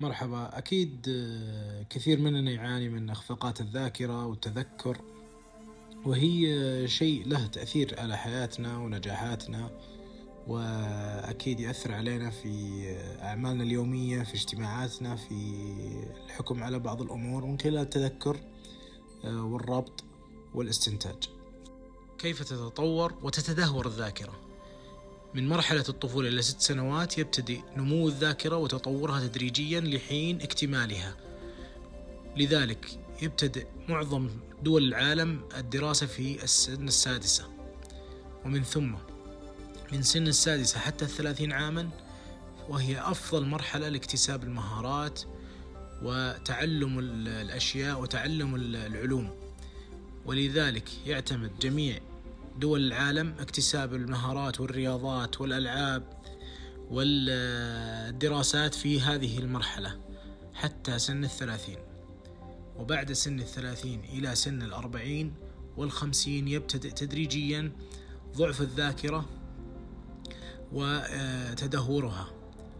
مرحبا أكيد آه، كثير مننا يعاني من إخفاقات الذاكرة والتذكر وهي شيء له تأثير على حياتنا ونجاحاتنا وأكيد يأثر علينا في أعمالنا اليومية في اجتماعاتنا في الحكم على بعض الأمور من خلال التذكر آه، والربط والاستنتاج كيف تتطور وتتدهور الذاكرة؟ من مرحلة الطفولة إلى ست سنوات يبتدئ نمو الذاكرة وتطورها تدريجيا لحين اكتمالها. لذلك يبتدئ معظم دول العالم الدراسة في السن السادسة. ومن ثم من سن السادسة حتى الثلاثين عاما وهي أفضل مرحلة لاكتساب المهارات وتعلم الأشياء وتعلم العلوم. ولذلك يعتمد جميع دول العالم اكتساب المهارات والرياضات والألعاب والدراسات في هذه المرحلة حتى سن الثلاثين. وبعد سن الثلاثين إلى سن الأربعين والخمسين يبتدئ تدريجيا ضعف الذاكرة وتدهورها.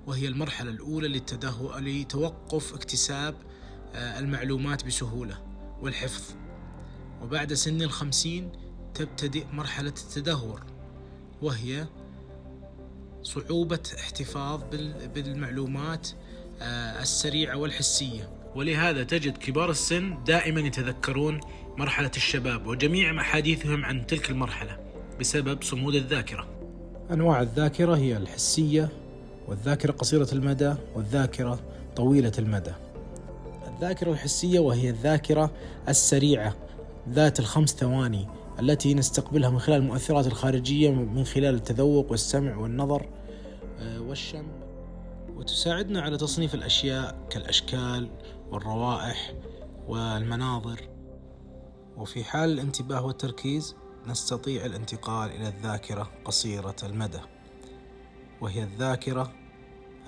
وهي المرحلة الأولى لتوقف اكتساب المعلومات بسهولة والحفظ. وبعد سن الخمسين تبتدئ مرحلة التدهور وهي صعوبة احتفاظ بالمعلومات آه، السريعة والحسية. ولهذا تجد كبار السن دائما يتذكرون مرحلة الشباب وجميع أحاديثهم عن تلك المرحلة بسبب صمود الذاكرة. أنواع الذاكرة هي الحسية والذاكرة قصيرة المدى والذاكرة طويلة المدى. الذاكرة الحسية وهي الذاكرة السريعة ذات الخمس ثواني التي نستقبلها من خلال المؤثرات الخارجية من خلال التذوق والسمع والنظر آه، والشم. وتساعدنا على تصنيف الأشياء كالأشكال والروائح والمناظر. وفي حال الانتباه والتركيز نستطيع الانتقال إلى الذاكرة قصيرة المدى. وهي الذاكرة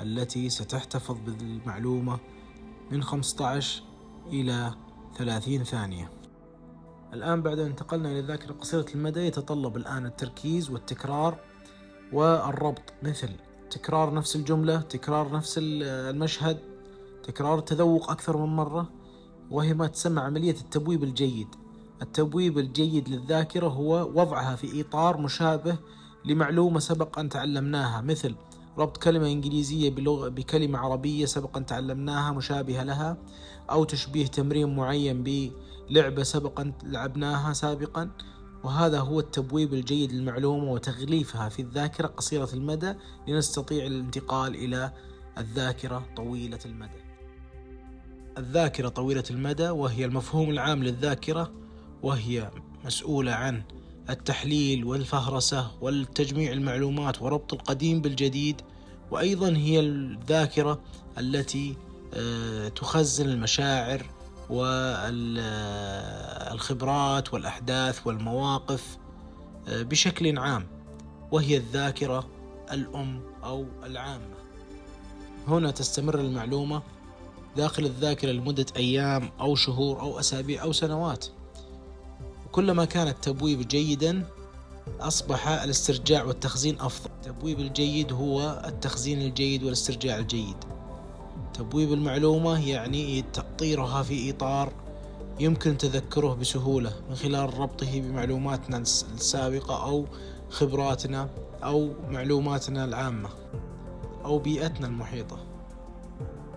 التي ستحتفظ بالمعلومة من 15 إلى 30 ثانية. الآن بعد أن انتقلنا إلى الذاكرة قصيرة المدى يتطلب الآن التركيز والتكرار والربط. مثل تكرار نفس الجملة تكرار نفس المشهد تكرار التذوق أكثر من مرة وهي ما تسمى عملية التبويب الجيد. التبويب الجيد للذاكرة هو وضعها في إطار مشابه لمعلومة سبق أن تعلمناها. مثل ربط كلمة إنجليزية بلغة بكلمة عربية سبق أن تعلمناها مشابهة لها. أو تشبيه تمرين معين بلعبة سبق أن لعبناها سابقا وهذا هو التبويب الجيد للمعلومة وتغليفها في الذاكرة قصيرة المدى لنستطيع الانتقال إلى الذاكرة طويلة المدى. الذاكرة طويلة المدى وهي المفهوم العام للذاكرة وهي مسؤولة عن التحليل والفهرسة والتجميع المعلومات وربط القديم بالجديد وأيضا هي الذاكرة التي تخزن المشاعر والخبرات والأحداث والمواقف آه، بشكل عام وهي الذاكرة الأم أو العامة. هنا تستمر المعلومة داخل الذاكرة لمدة أيام أو شهور أو أسابيع أو سنوات. وكلما كان التبويب جيدا أصبح الاسترجاع والتخزين أفضل. التبويب الجيد هو التخزين الجيد والاسترجاع الجيد. تبويب المعلومة يعني تأطيرها في إطار يمكن تذكره بسهولة من خلال ربطه بمعلوماتنا السابقة أو خبراتنا أو معلوماتنا العامة أو بيئتنا المحيطة.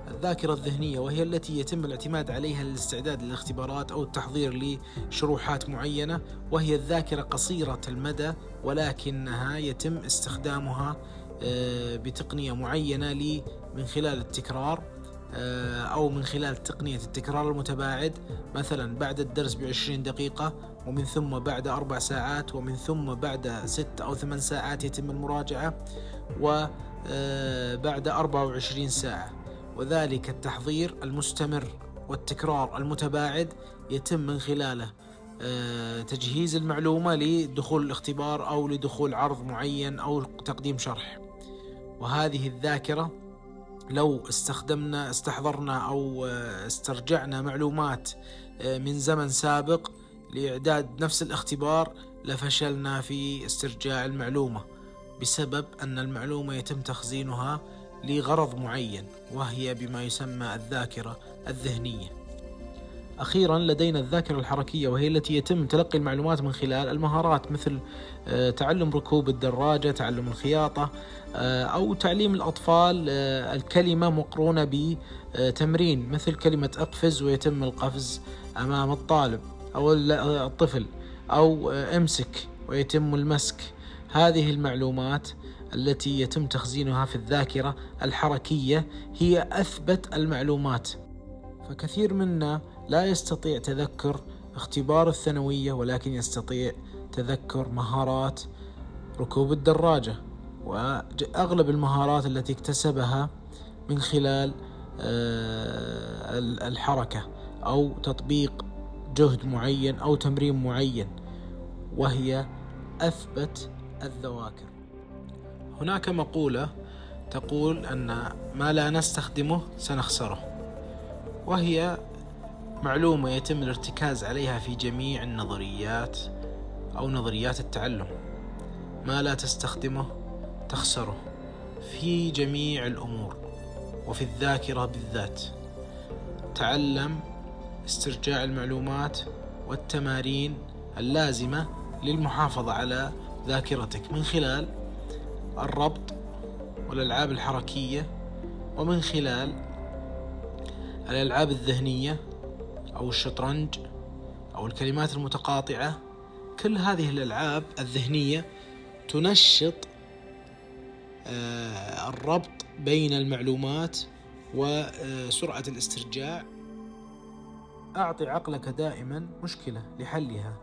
الذاكرة الذهنية وهي التي يتم الاعتماد عليها للاستعداد للاختبارات أو التحضير لشروحات معينة وهي الذاكرة قصيرة المدى ولكنها يتم استخدامها بتقنية معينة من خلال التكرار آه، أو من خلال تقنية التكرار المتباعد. مثلا بعد الدرس بعشرين دقيقة ومن ثم بعد أربع ساعات ومن ثم بعد ست أو ثمان ساعات يتم المراجعة وبعد آه، أربعة وعشرين ساعة. وذلك التحضير المستمر والتكرار المتباعد يتم من خلاله. آه، تجهيز المعلومة لدخول الاختبار أو لدخول عرض معين أو تقديم شرح. وهذه الذاكرة لو استخدمنا استحضرنا أو آه، استرجعنا معلومات آه، من زمن سابق لإعداد نفس الاختبار لفشلنا في استرجاع المعلومة بسبب أن المعلومة يتم تخزينها لغرض معين وهي بما يسمى الذاكرة الذهنية. أخيرا لدينا الذاكرة الحركية وهي التي يتم تلقي المعلومات من خلال المهارات مثل آه، تعلم ركوب الدراجة، تعلم الخياطة آه، أو تعليم الأطفال آه، الكلمة مقرونة بتمرين مثل كلمة اقفز ويتم القفز أمام الطالب أو الطفل أو امسك ويتم المسك. هذه المعلومات التي يتم تخزينها في الذاكرة الحركية هي أثبت المعلومات. فكثير منا لا يستطيع تذكر اختبار الثانوية ولكن يستطيع تذكر مهارات ركوب الدراجة. وأغلب المهارات التي اكتسبها من خلال آه، الحركة أو تطبيق جهد معين أو تمرين معين وهي أثبت الذواكر. هناك مقولة تقول أن ما لا نستخدمه سنخسره وهي معلومة يتم الارتكاز عليها في جميع النظريات أو نظريات التعلم. ما لا تستخدمه تخسره في جميع الأمور وفي الذاكرة بالذات. تعلم استرجاع المعلومات والتمارين اللازمة للمحافظة على ذاكرتك من خلال الربط والألعاب الحركية ومن خلال الألعاب الذهنية أو الشطرنج أو الكلمات المتقاطعة كل هذه الألعاب الذهنية تنشط آه، الربط بين المعلومات وسرعة الاسترجاع. أعطي عقلك دائما مشكلة لحلها.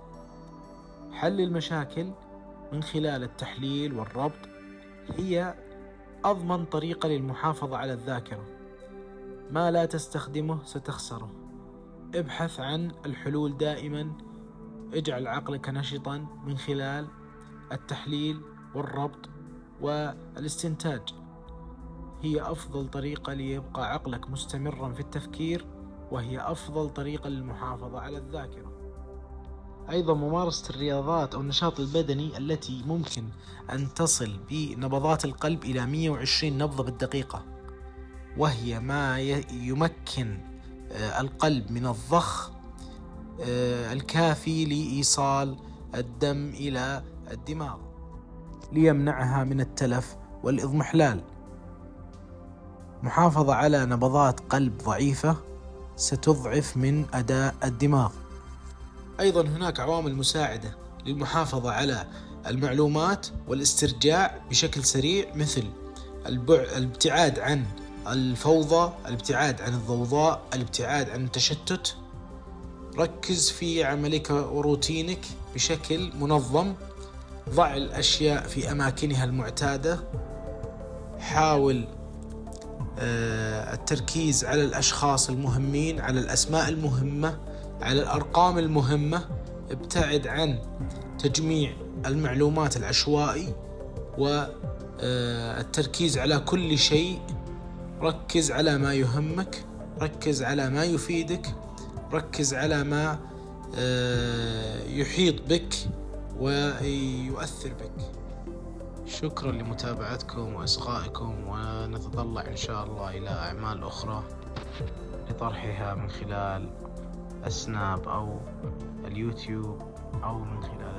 حل المشاكل من خلال التحليل والربط هي أضمن طريقة للمحافظة على الذاكرة. ما لا تستخدمه ستخسره. ابحث عن الحلول دائما اجعل عقلك نشطا من خلال التحليل والربط والاستنتاج. هي أفضل طريقة ليبقى عقلك مستمرا في التفكير وهي أفضل طريقة للمحافظة على الذاكرة. أيضا ممارسة الرياضات أو النشاط البدني التي ممكن أن تصل بنبضات القلب إلى 120 نبضة بالدقيقة وهي ما يمكن القلب من الضخ آه، الكافي لإيصال الدم إلى الدماغ ليمنعها من التلف والإضمحلال. محافظة على نبضات قلب ضعيفة ستضعف من أداء الدماغ. أيضا هناك عوامل مساعدة للمحافظة على المعلومات والاسترجاع بشكل سريع مثل الابتعاد عن الفوضى الابتعاد عن الضوضاء الابتعاد عن التشتت. ركز في عملك وروتينك بشكل منظم. ضع الأشياء في أماكنها المعتادة. حاول آه، التركيز على الأشخاص المهمين على الأسماء المهمة على الأرقام المهمة. ابتعد عن تجميع المعلومات العشوائي والتركيز على كل شيء. ركز على ما يهمك ركز على ما يفيدك ركز على ما آه، يحيط بك ويؤثر بك. شكرا لمتابعتكم وإصغائكم ونتطلع إن شاء الله إلى أعمال أخرى لطرحها من خلال السناب أو اليوتيوب أو من خلال